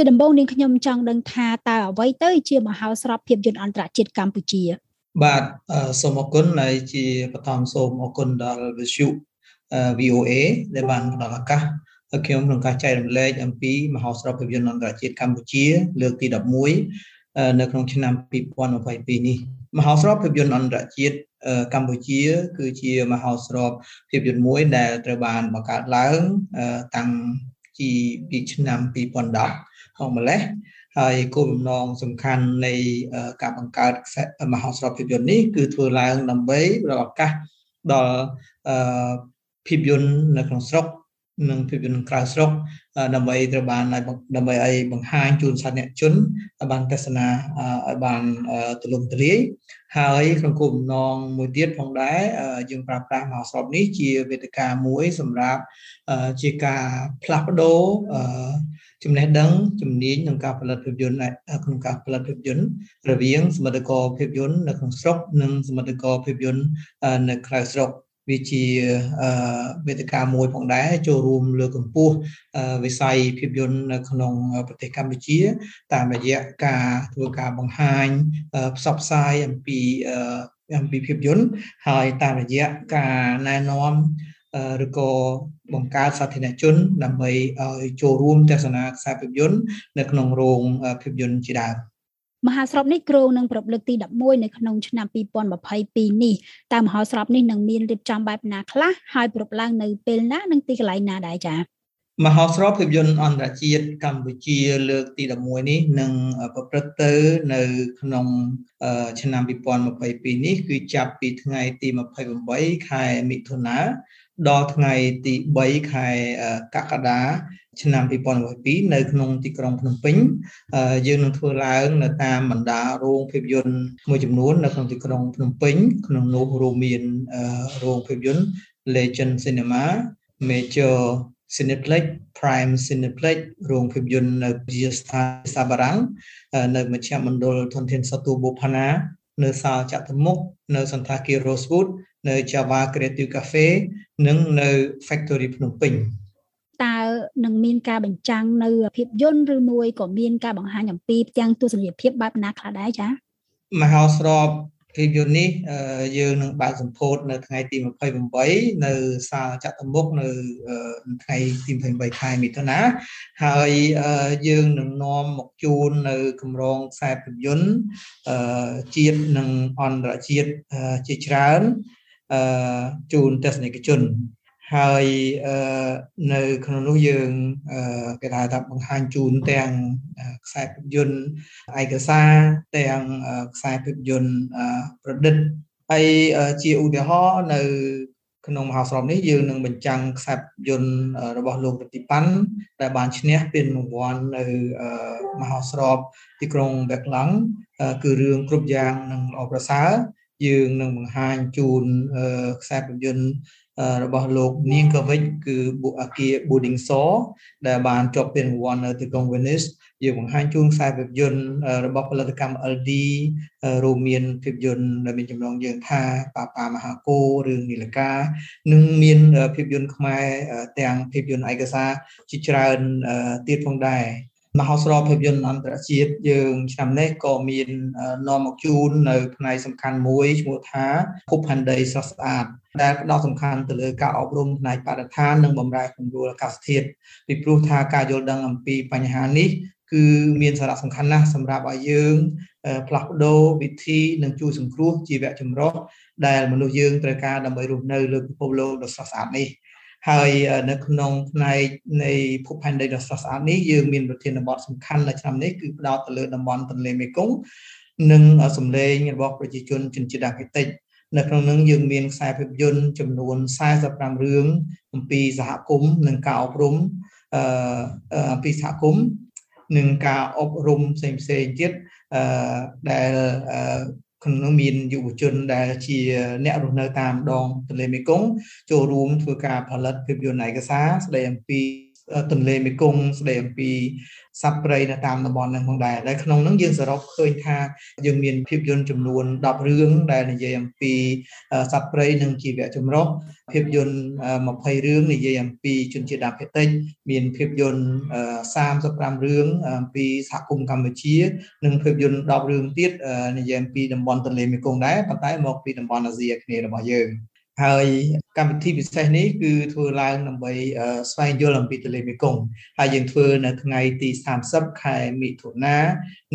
ជាដំបូងនាងខ្ញុំចង់ដឹងថាតើអ្វីទៅជាមហោស្រពភាពយន្តអន្តរជាតិកម្ពុជាបាទសូមអរគុណហើយជាបឋមសូមអរគុណដល់វិទ្យុ VOA ដែលបានផ្ដល់ឱកាសឲ្យខ្ញុំក្នុងការចែករំលែកអំពីមហោស្រពភាពយន្តអន្តរជាតិកម្ពុជា លើកទី11នៅក្នុងឆ្នាំ2022នេះមហោស្រពភាពយន្តអន្តរជាតិកម្ពុជា គឺជាមហោស្រពភាពយន្តមួយដែលត្រូវបានបង្កើតឡើងតាំងពីពីឆ្នាំ2010 ហកម្លេះហើយគោលបំណងសំខាន់នៃការបង្កើតមហោស្រពភាពយន្តនេះគឺធ្វើឡើងដើម្បីផ្ដល់ឱកាសដល់ភាពយន្តនៅក្នុងស្រុកនិងភាពយន្តក្រៅស្រុកដើម្បីត្រូវបានដើម្បីឲ្យបង្ហាញជូនសាធារណជនបានទស្សនាឲ្យបានទូលំទូលាយហើយក្នុងគោលបំណងមួយទៀតផងដែរយើងប្រើប្រាស់មហោស្រពនេះជាវេទិកាមួយសម្រាប់ជាការផ្លាស់ប្ដូរ ចំណេះដឹងជំនាញក្នុងការផលិតភាពយន្តក្នុងការផលិតភាពយន្តរវាង សមិទ្ធករភាពយន្តនៅក្នុងស្រុកនិងសមិទ្ធករភាពយន្តនៅក្រៅស្រុកវាជាវេទិកាមួយផងដែរចូលរួមលើកកម្ពស់វិស័យភាពយន្តនៅក្នុងប្រទេសកម្ពុជា តាមរយៈការធ្វើការបង្ហាញផ្សព្វផ្សាយអំពីអំពីភាពយន្តហើយតាមរយៈការណែនាំ ឬក៏បង្កើតសាធារណជនដើម្បីឲ្យចូលរួមទស្សនាខ្សែភាពយន្តនៅក្នុងរោងភាពយន្តជាដើមមហាស្រពនេះគ្រោងនឹងប្រពៃទី11នៅក្នុងឆ្នាំ2022នេះតើមហាស្រពនេះនឹងមានរៀបចំបែបណាខ្លះហើយប្រពឡើងនៅពេលណានិងទីកន្លែងណាដែរចា៎ មហោស្រពភាពយន្តអន្តរជាតិកម្ពុជាលើកទី11នេះនឹងប្រព្រឹត្តទៅនៅក្នុងឆ្នាំ2022នេះគឺចាប់ពីថ្ងៃទី28ខែមិថុនាដល់ថ្ងៃទី3ខែកក្កដាឆ្នាំ2022នៅក្នុងទីក្រុងភ្នំពេញយើងនឹងធ្វើឡើងនៅតាមបណ្ដារោងភាពយន្តមួយចំនួននៅក្នុងទីក្រុងភ្នំពេញក្នុងនោះរួមមានរោងភាពយន្ត Legend Cinema Major Cineplex Prime Cineplex រោងភាពយន្តនៅជាស្ថានសាបារាំងនៅមជ្ឈមណ្ឌលធនធានសទូបូផាណានៅសាលចតុមុខនៅសន្តាគារ Rosewood នៅ Java Creative Cafe និងនៅ Factory ភ្នំពេញតើនឹងមានការបញ្ចាំងនៅភាពយន្តឬមួយក៏មានការបង្ហាញអំពីផ្ទាំងទស្សនីយភាពបែបណាខ្លះដែរចា៎មហោស្រព ភាពយន្តនេះយើងនឹងបើកសម្ពោធនៅថ្ងៃទី28នៅសាលចតុមុខនៅថ្ងៃទី28ខែមិថុនាហើយយើងនឹងនាំមកជូននៅកម្រងខ្សែភាពយន្តជាតិនិងអន្តរជាតិជាច្រើនជូនទស្សនិកជន ហើយនៅក្នុងនោះយើងគេថាថាបង្ហាញជូនទាំងខ្សែភាពយន្តឯកសារទាំងខ្សែភាពយន្តប្រឌិតហើយជាឧទាហរណ៍នៅក្នុងមហោស្រពនេះយើងនឹងបញ្ចាំងខ្សែភាពយន្តរបស់លោករតិប៉ាន់ដែលបានឈ្នះពានរង្វាន់នៅមហោស្រពទីក្រុងបែកឡង់គឺរឿងគ្រប់យ៉ាងនឹងល្អប្រសើរយើងនឹងបង្ហាញជូនខ្សែភាពយន្ត របស់លោកនាងកវិចគឺបុអាគា Boarding Saw ដែលបានជាប់ពានរង្វាន់នៅទីក្រុង Venice យើងបង្ហាញជូនខ្សែភាពយន្តរបស់ផលិតកម្ម LD រួមមានភាពយន្តដែលមានចំណងយើងថាប៉ាប៉ាមហាគោរឿងនីលកានិងមានភាពយន្តខ្មែរទាំងភាពយន្តឯកសារជាច្រើនទៀតផងដែរ មហោស្រពភាពយន្តអន្តរជាតិយើងឆ្នាំនេះក៏មាននាំមកជូននៅផ្នែកសំខាន់មួយឈ្មោះថាភពផែនដីស្រស់ស្អាតដែលផ្ដោតសំខាន់ទៅលើការអប់រំផ្នែកបរិស្ថាននិងបម្រែសម្រួលអាកាសធាតុពីព្រោះថាការយល់ដឹងអំពីបញ្ហានេះគឺមានសារៈសំខាន់ណាស់សម្រាប់ឲ្យយើងផ្លាស់ប្ដូរវិធីនិងជួយសង្គ្រោះជីវៈចម្រុះដែលមនុស្សយើងត្រូវការដើម្បីរស់នៅលើពិភពលោកដ៏ស្រស់ស្អាតនេះ ហើយនៅក្នុងផ្នែកនៃភពផែនដីដ៏ស្រស់ស្អាតនេះយើងមានប្រធានបទសំខាន់នៅឆ្នាំនេះគឺផ្ដោតទៅលើតំបន់ទន្លេមេគង្គនិងសម្លេងរបស់ប្រជាជនជនជាតិអាមេតិចនៅក្នុងនោះយើងមានខ្សែភាពយន្តចំនួន45រឿងអំពីសហគមន៍និងការអប់រំអឺអំពីសហគមន៍និងការអប់រំផ្សេងផ្សេងទៀតអឺដែល ក្នុងមានយុវជនដែលជាអ្នករស់នៅតាមដងទន្លេមេគង្គចូលរួមធ្វើការផលិតភាពយន្តឯកសារស្ដីអំពី ទន្លេមេគង្គស្ដីអំពីសត្វព្រៃនៅតាមតំបន់ហ្នឹងផងដែរដែលក្នុងហ្នឹងយើងសរុបឃើញថាយើងមានភាពយន្តចំនួន10រឿងដែលនិយាយអំពីសត្វព្រៃនិងជីវៈចម្រុះភាពយន្ត20រឿងនិយាយអំពីជនជាតិដើមភាគតិចមានភាពយន្ត35រឿងអំពីសហគមន៍កម្ពុជា និងភាពយន្ត10រឿងទៀតនិយាយអំពីតំបន់ទន្លេមេគង្គដែរប៉ុន្តែមកពីតំបន់អាស៊ីអាគ្នេយ៍របស់យើង ហើយកម្មវិធីពិសេសនេះគឺធ្វើឡើងដើម្បីស្វែងយល់អំពីទន្លេមេគង្គហើយយើងធ្វើនៅថ្ងៃទី30ខែមិថុនា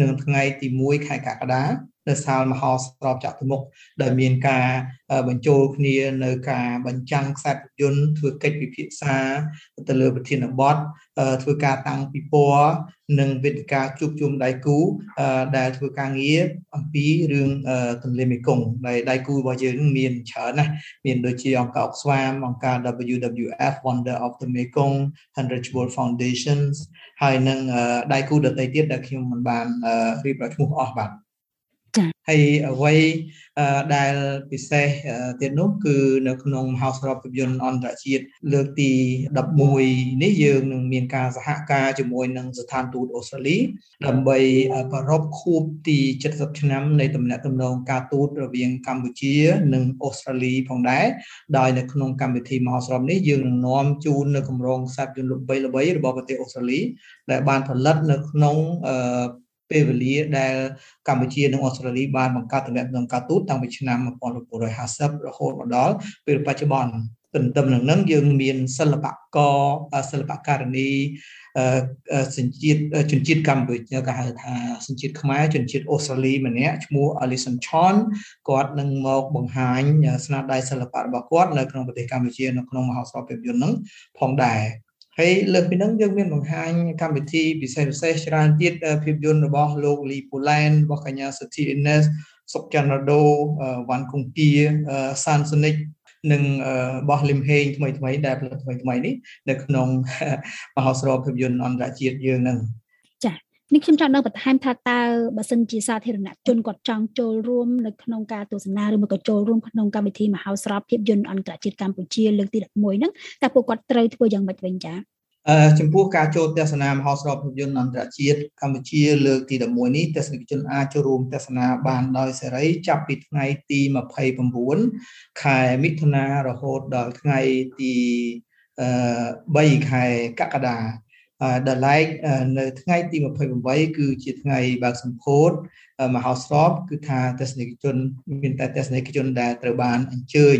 និងថ្ងៃទី1ខែកក្កដា នៅសាលមហោស្រពចតុមុខដែលមានការបញ្ចូលគ្នានៅការបញ្ចាំងខ្សែភាពយន្តធ្វើកិច្ចពិភាក្សាទៅលើប្រធានបទធ្វើការតាំងពិព័រណ៍និងវេទិកាជួបជុំដៃគូដែលធ្វើការងារអំពីរឿងទន្លេមេគង្គដែលដៃគូរបស់យើងមានច្រើនណាស់មានដូចជាអង្គការអុកស្វាមអង្គការ WWF Wonder of the Mekong Heinrich Böll Foundations ហើយនឹងដៃគូដទៃទៀតដែលខ្ញុំមិនបានរៀបរាប់ឈ្មោះអស់បាទ ហើយអ្វីដែលពិសេសទៀតនោះគឺនៅក្នុងមហោស្រពភាពយន្តអន្តរជាតិលើកទី11នេះយើងនឹងមានការសហការជាមួយនឹងស្ថានទូតអូស្ត្រាលីដើម្បីប្រារព្ធខួបទី70ឆ្នាំនៃទំនាក់ទំនងការទូតរវាងកម្ពុជា និងអូស្ត្រាលីផងដែរដោយនៅក្នុងកម្មវិធីមហោស្រពនេះយើងនឹងនាំជូននៅគម្រោងខ្សែភាពយន្តល្បីៗរបស់ប្រទេសអូស្ត្រាលីដែលបានផលិតនៅក្នុង ពេលវេលាដែលកម្ពុជានិងអូស្ត្រាលីបានបង្កើតទំនាក់ទំនងការទូតតាំងពីឆ្នាំ1950រហូតមកដល់ពេលបច្ចុប្បន្នទន្ទឹមនឹងនឹងយើងមានសិល្បករសិល្បករនីសញ្ជាតិជនជាតិកម្ពុជាគេហៅថាសញ្ជាតិខ្មែរជនជាតិអូស្ត្រាលីម្នាក់ឈ្មោះ Alison Chon គាត់នឹងមកបង្ហាញស្នាដៃសិល្បៈរបស់គាត់នៅក្នុងប្រទេសកម្ពុជានៅក្នុងមហោស្រពភាពយន្តនឹងផងដែរ ហើយលើសពីហ្នឹងយើងមានបង្ហាញកម្មវិធីពិសេសពិសេសច្រើនទៀតភាពយន្តរបស់លោកលីពូឡែនរបស់កញ្ញាសុធីអ៊ីណេសសុកចាន់រ៉ាដូវ៉ាន់គង្គាសានសូនិកនិងរបស់លឹមហេងថ្មីថ្មីដែលផលិតថ្មីថ្មីនេះនៅក្នុងមហោស្រពភាពយន្តអន្តរជាតិយើងនឹង នេះខ្ញុំចង់ដឹងបន្ថែមថាតើបើសិនជាសាធារណជនគាត់ចង់ចូលរួមនៅក្នុងការទស្សនាឬមកក៏ចូលរួមក្នុងកម្មវិធីមហោស្រពភាពយន្តអន្តរជាតិកម្ពុជាលើកទី11ហ្នឹងតើពួកគាត់ត្រូវធ្វើយ៉ាងម៉េចវិញចា៎អឺចំពោះការចូលទស្សនាមហោស្រពភាពយន្តអន្តរជាតិកម្ពុជាលើកទី11នេះទស្សនិកជនអាចចូលរួមទស្សនាបានដោយសេរីចាប់ពីថ្ងៃទី29ខែមិថុនារហូតដល់ថ្ងៃទី3ខែកក្កដា ដល់ឡែកនៅថ្ងៃទី28គឺជាថ្ងៃបើកសម្ពោធមហោស្រពគឺថាទស្សនិកជនមានតែទស្សនិកជនដែលត្រូវបានអញ្ជើញ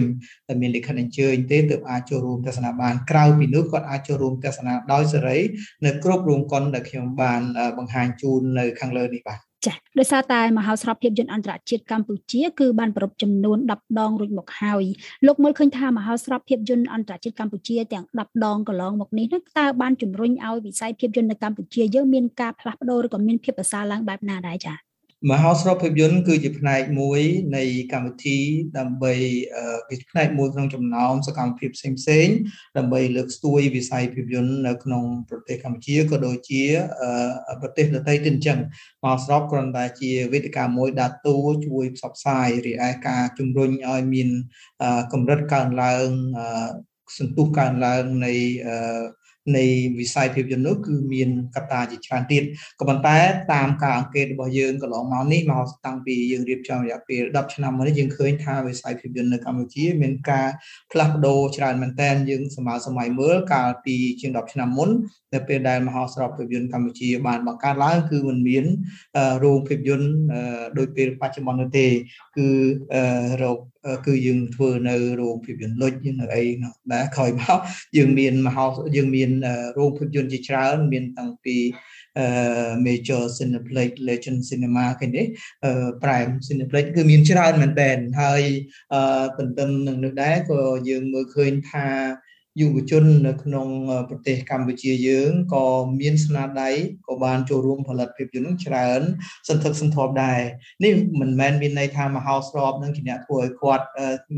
តែមានលិខិតអញ្ជើញទេទើបអាចចូលរួមទស្សនាបានក្រៅពីនោះគាត់អាចចូលរួមទស្សនាដោយសេរីនៅគ្រប់រោងកុនដែលខ្ញុំបានបង្ហាញជូននៅខាងលើនេះបាទ ចា៎ដោយសារតែមហោស្រពភាពយន្តអន្តរជាតិកម្ពុជាគឺបានប្រពចំនួន10ដងរួចមកហើយលោកមើលឃើញថាមហោស្រពភាពយន្តអន្តរជាតិកម្ពុជាទាំង10ដងកន្លងមកនេះតើបានជំរុញឲ្យវិស័យភាពយន្តនៅកម្ពុជាយើងមានការផ្លាស់ប្ដូរឬក៏មានភាពប្រសើរឡើងបែបណាដែរចា៎ មហោស្រពភាពយន្តគឺជាផ្នែកមួយនៃកម្មវិធីដើម្បីជាផ្នែកមួយក្នុងចំណោមសកម្មភាពផ្សេងផ្សេងដើម្បីលើកស្ទួយវិស័យភាពយន្តនៅក្នុងប្រទេសកម្ពុជាក៏ដូចជាប្រទេសដទៃទៀតអញ្ចឹងមហោស្រពគ្រាន់តែជាវេទិកាមួយដាតួជួយផ្សព្វផ្សាយរីឯការជំរុញឲ្យមានកម្រិតកើនឡើងសន្ទុះកើនឡើងនៃ នៃវិស័យភាពយន្តនោះគឺមានកត្តាជាច្រើនទៀតក៏ប៉ុន្តែតាមការអង្កេតរបស់យើងកន្លងមកនេះមកតាំងពីយើងរៀបចំរយៈពេល10ឆ្នាំមកនេះយើងឃើញថាវិស័យភាពយន្តនៅកម្ពុជាមានការផ្លាស់ប្ដូរច្រើនមែនទែនយើងសម័យសម័យមើលកាលពីជាង10ឆ្នាំមុននៅពេលដែលមហោស្រពភាពយន្តកម្ពុជាបានបង្កើតឡើងគឺมันមានរោងភាពយន្តដោយពេលបច្ចុប្បន្ននោះទេគឺរោគគឺយើងធ្វើនៅរោងភាពយន្តលុចនៅអីដែរក្រោយមកយើងមានមហោយើងមានរោងភាពយន្តជាច្រើន មានតាំងពី major cineplex legend cinema គេនេះ prime cineplex គឺមានច្រើនមែនតើហើយទន្ទឹមនឹងនោះដែរក៏យើងមើលឃើញថា យុវជននៅក្នុងប្រទេសកម្ពុជាយើងក៏មានស្នាដៃក៏បានចូលរួមផលិតភាពយន្តនឹងច្រើនសន្ធឹកសន្ធាប់ដែរនេះមិនមែនមានន័យថាមហោស្រពនឹងជាអ្នកធ្វើឲ្យគាត់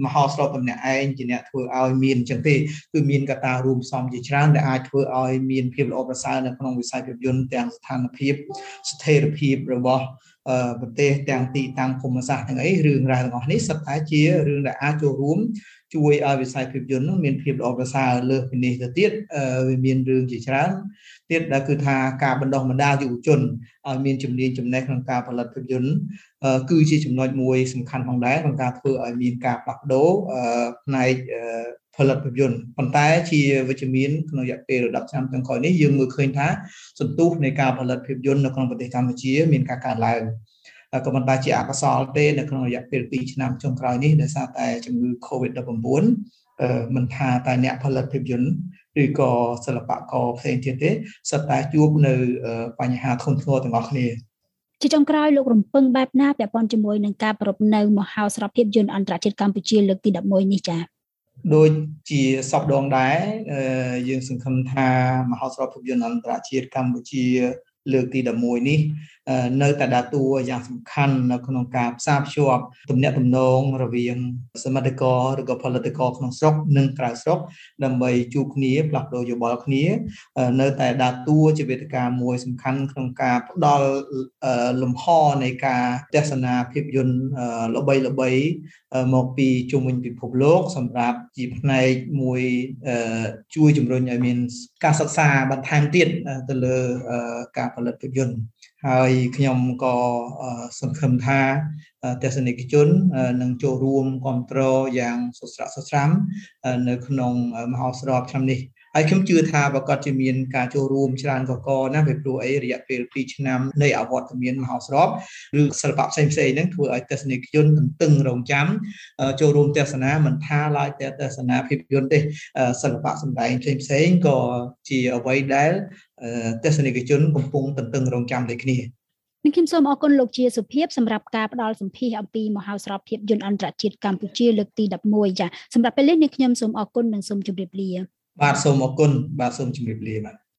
មហោស្រពតែម្នាក់ឯងជាអ្នកធ្វើឲ្យមានអញ្ចឹងទេគឺមានកត្តារួមផ្សំជាច្រើនដែលអាចធ្វើឲ្យមានភាពល្អប្រសើរនៅក្នុងវិស័យភាពយន្តទាំងស្ថានភាពស្ថិរភាពរបស់ ប្រទេសទាំងទីតាំងភូមិសាស្ត្រទាំងអីរឿងរ៉ាវទាំងអស់នេះសុទ្ធតែជារឿងដែលអាចចូលរួមជួយឲ្យវិស័យភាពយន្តនោះមានភាពល្អប្រសើរលើសពីនេះទៅទៀតវាមានរឿងជាច្រើនទៀតដែលគឺថាការបណ្ដុះបណ្ដាលយុវជនឲ្យមានជំនាញចំណេះក្នុងការផលិតភាពយន្តគឺជាចំណុចមួយសំខាន់ផងដែរក្នុងការធ្វើឲ្យមានការផ្លាស់ប្ដូរផ្នែក ផលិតភាពយន្តប៉ុន្តែជាវិជ្ជមានក្នុងរយៈពេល10ឆ្នាំចុងក្រោយនេះយើងមើលឃើញថាសន្ទុះនៃការផលិតភាពយន្តនៅក្នុងប្រទេសកម្ពុជា មានការកើនឡើងក៏ប៉ុន្តែជាអកុសលទេនៅក្នុងរយៈពេល2ឆ្នាំចុងក្រោយនេះដោយសារតែជំងឺ Covid-19 មិនថាតែអ្នកផលិតភាពយន្តឬក៏សិល្បករផ្សេងទៀតទេសិតតែជួបនៅបញ្ហាធ្ងន់ធ្ងរទាំងអស់គ្នាជាចុងក្រោយលោករំពឹងបែបណាពាក់ព័ន្ធជាមួយនឹងការប្រពនៅមហោស្រពភាពយន្តអន្តរជាតិកម្ពុជាលើកទី11នេះចា៎ ដូចជាសពដងដែរយើងសង្ឃឹមថាមហោស្រពភាពយន្តអន្តរជាតិកម្ពុជាលើកទី11នេះ នៅតែដើរតួយ៉ាងសំខាន់នៅក្នុងការផ្សារភ្ជាប់ទំនាក់ទំនងរវាងសមិទ្ធករឬក៏ផលិតករក្នុងស្រុកនិងក្រៅស្រុកដើម្បីជួបគ្នាផ្លាស់ប្ដូរយោបល់គ្នា នៅតែដើរតួជាវេទិកាមួយសំខាន់ក្នុងការផ្ដល់លំហនៃការទស្សនាភាពយន្តល្បីល្បីមកពីជុំវិញពិភពលោកសម្រាប់ជាផ្នែកមួយជួយជំរុញឲ្យមានការសិក្សាបន្ថែមទៀតទៅលើការផលិតភាពយន្តហើយខ្ញុំក៏សង្ឃឹមថាទស្សនិកជននឹងចូលរួមគ្រប់គ្រងយ៉ាងសុស្រាក់សុស្រាំនៅក្នុងមហោស្រពឆ្នាំនេះ ហើយខ្ញុំជឿថាប្រកាសជាមានការចូលរួមច្រើនកកណាស់ពីព្រោះអីរយៈពេល2ឆ្នាំនៃអវត្តមានមហោស្រពឬសិល្បៈផ្សេងផ្សេងហ្នឹងធ្វើឲ្យទស្សនិកជនទន្ទឹងរង់ចាំចូលរួមទស្សនាមិនថាឡើយតែទស្សនាភាពយន្តទេសិល្បៈសម្ដែងផ្សេងផ្សេងក៏ជាអ្វីដែលទស្សនិកជនកំពុងទន្ទឹងរង់ចាំដូចគ្នានឹងខ្ញុំសូមអរគុណលោកជាសុភាពសម្រាប់ការផ្ដល់សម្ភារអំពីមហោស្រពភាពយន្តអន្តរជាតិកម្ពុជាលើកទី11ចាសម្រាប់ពេលនេះខ្ញុំសូមអរគុណនិងសូមជម្រាបលា បាទសូមអរគុណបាទសូមជម្រាបលាបាទ